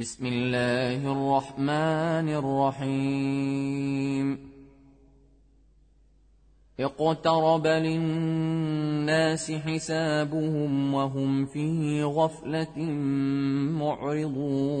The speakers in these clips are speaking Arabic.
بسم الله الرحمن الرحيم. اقترب للناس حسابهم وهم في غفلة معرضون.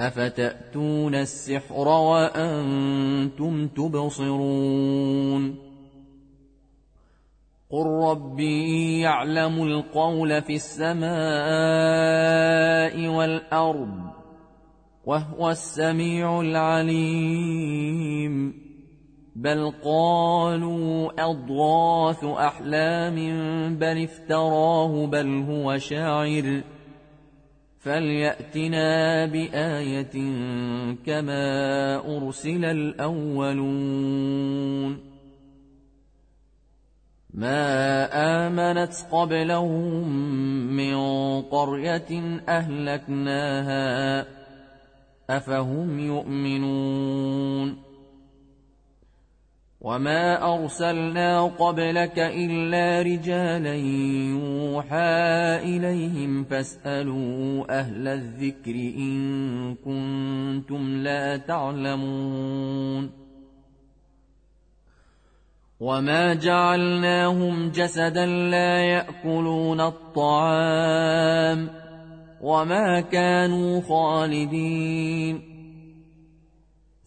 افتاتون السحر وأنتم تبصرون قل ربي يعلم القول في السماء والارض وهو السميع العليم بل قالوا اضغاث احلام بل افتراه بل هو شاعر فلياتنا بايه كما ارسل الاولون ما امنت قبلهم من قريه اهلكناها افهم يؤمنون وما ارسلنا قبلك الا رجالا يوحى اليهم فاسالوا أهل الذكر ان كنتم لا تعلمون وما جعلناهم جسدا لا ياكلون الطعام وما كانوا خالدين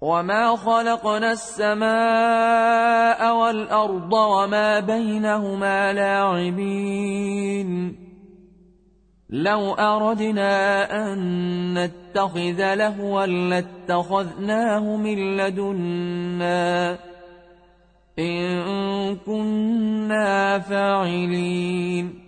وما خلقنا السماء والارض وما بينهما لاعبين. لو اردنا ان نتخذ لهوا لاتخذناه من لدنا. ان كنا فاعلين.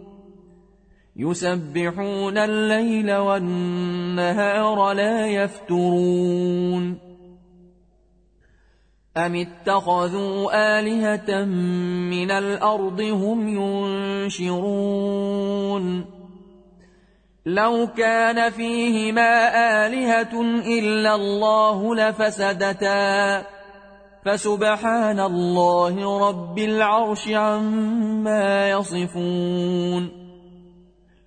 يسبحون الليل والنهار لا يفترون. أم اتخذوا آلهة من الأرض هم ينشرون؟ لو كان فيهما آلهة إلا الله لفسدتا. فسبحان الله رب العرش عما يصفون.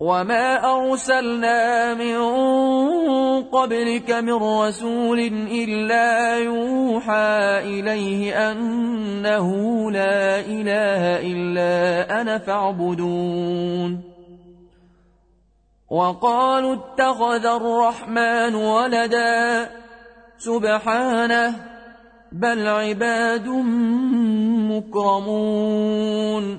وما أرسلنا من قبلك من رسول إلا يوحى إليه أنه لا إله إلا أنا فاعبدون وقالوا اتخذ الرحمن ولدا سبحانه بل عباد مكرمون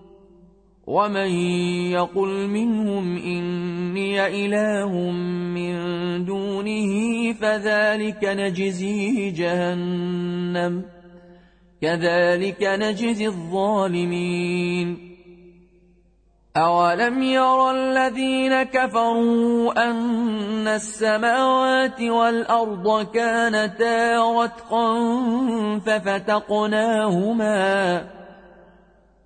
ومن يقل منهم إني إله من دونه فذلك نجزيه جهنم كذلك نجزي الظالمين أولم ير الذين كفروا أن السماوات والأرض كانتا رتقا ففتقناهما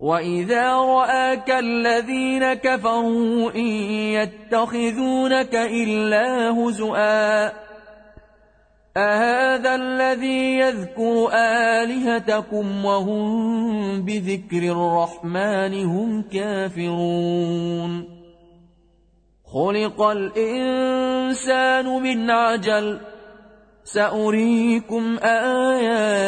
وإذا رآك الذين كفروا إن يتخذونك إلا هزؤا أهذا الذي يذكر آلهتكم وهم بذكر الرحمن هم كافرون خلق الإنسان من عجل سأريكم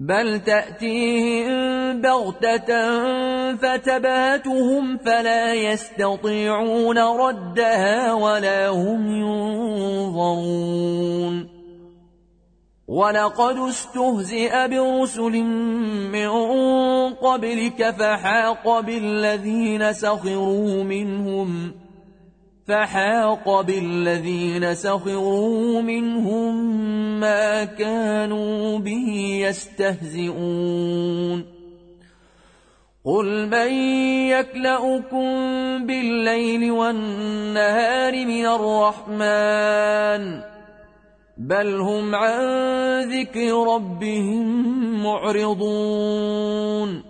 بل تأتيهم بغتة فتباتهم فلا يستطيعون ردها ولا هم ينظرون ولقد استهزئ برسل من قبلك فحاق بالذين سخروا منهم فحاق بالذين سخروا منهم ما كانوا به يستهزئون. قل من يكلأكم بالليل والنهار من الرحمن؟ بل هم عن ذكر ربهم معرضون.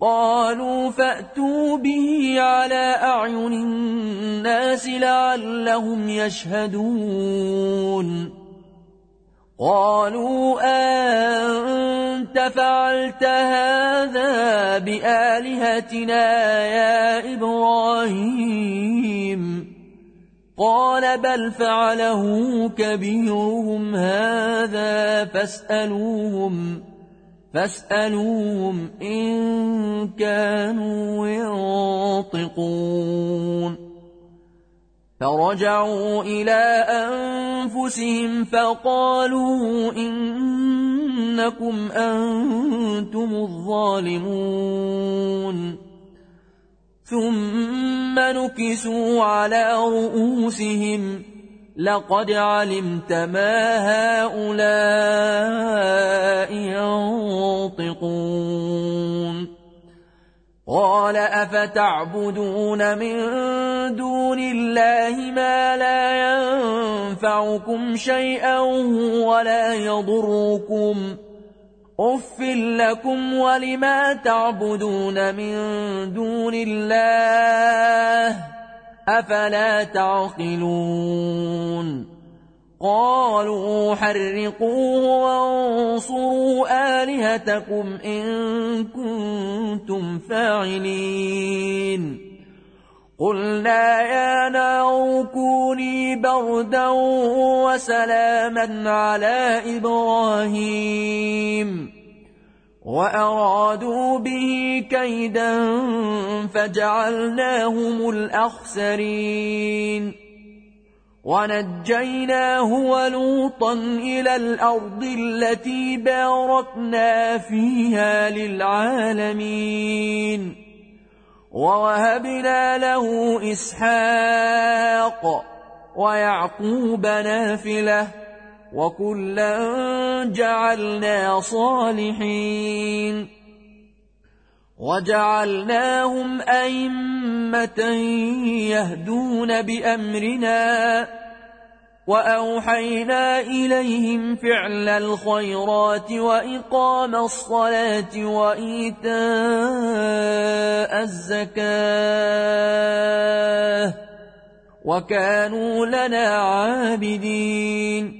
قالوا فأتوا به على أعين الناس لعلهم يشهدون. قالوا أنت فعلت هذا بآلهتنا يا إبراهيم؟ قال بل فعله كبيرهم هذا فاسألوهم. فاسألوهم إن كانوا ينطقون. فرجعوا إلى أنفسهم فقالوا إنكم أنتم الظالمون. ثم نكسوا على رؤوسهم لقد علمت ما هؤلاء ينطقون. قال أفتعبدون من دون الله ما لا ينفعكم شيئا ولا يضركم. أف لكم ولما تعبدون من دون الله؟ أفلا تعقلون قالوا حرقوه وانصروا آلهتكم إن كنتم فاعلين قلنا يا نار كوني بردا وسلاما على إبراهيم وأرادوا به كيدا فجعلناهم الأخسرين. ونجيناه ولوطا إلى الأرض التي باركنا فيها للعالمين. ووهبنا له إسحاق ويعقوب نافلة. وكلا جعلنا صالحين. وجعلناهم أئمة يهدون بأمرنا. وأوحينا إليهم فعل الخيرات وإقام الصلاة وإيتاء الزكاة. وكانوا لنا عابدين.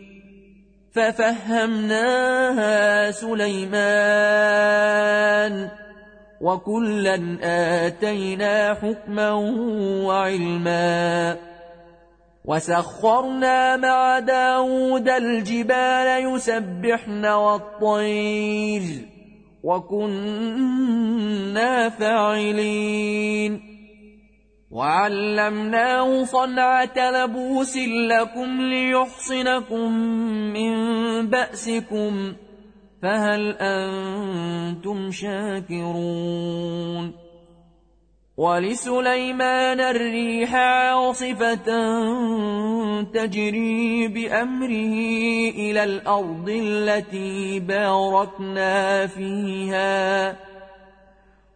ففهمناها سليمان وكلا آتينا حكما وعلما وسخرنا مع داود الجبال يسبحن والطير وكنا فاعلين وعلمناه صنعة لبوس لكم ليحصنكم من بأسكم فهل أنتم شاكرون ولسليمان الريح عاصفة تجري بأمره إلى الأرض التي باركنا فيها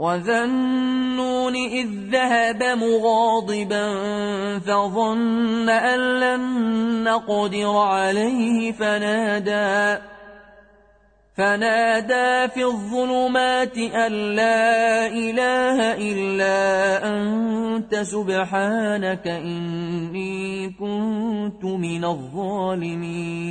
وذا النون إذ ذهب مغاضبا فظن أن لن نقدر عليه فنادى فنادى في الظلمات أن لا إله إلا أنت سبحانك إني كنت من الظالمين.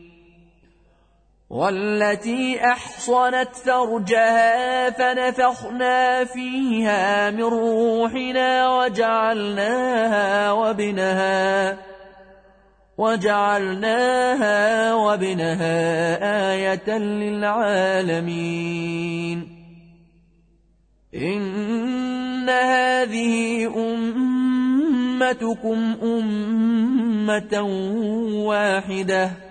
والتي أحصنت فرجها فنفخنا فيها من روحنا وجعلناها وابنها وجعلناها وابنها آية للعالمين. إن هذه أمتكم أمة واحدة.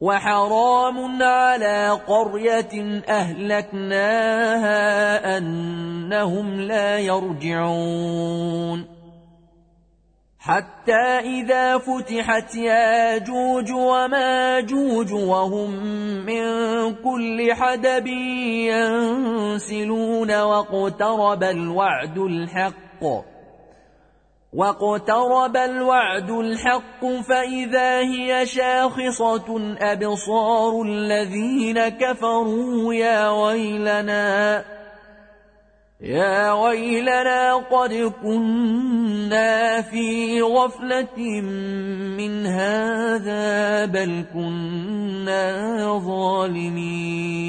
وحرام على قرية أهلكناها أنهم لا يرجعون. حتى إذا فتحت ياجوج وماجوج وهم من كل حدب ينسلون واقترب الوعد الحق. واقترب الوعد الحق فإذا هي شاخصة أبصار الذين كفروا يا ويلنا يا ويلنا قد كنا في غفلة من هذا بل كنا ظالمين.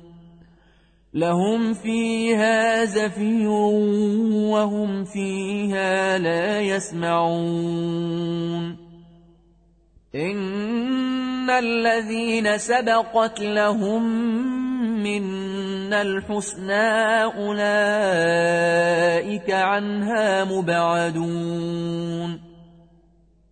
لهم فيها زفير وهم فيها لا يسمعون. إن الذين سبقت لهم منا الحسنى أولئك عنها مبعدون.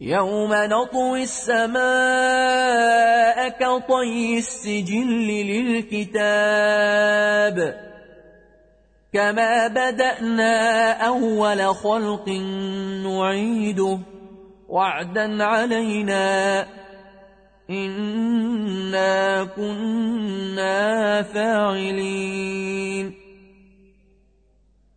يوم نطوي السماء كطي السجل للكتاب كما بدأنا أول خلق نعيده وعدا علينا إنا كنا فاعلين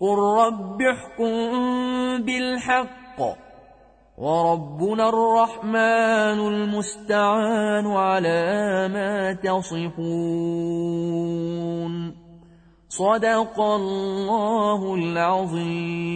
قل رب احكم بالحق وربنا الرحمن المستعان على ما تصفون صدق الله العظيم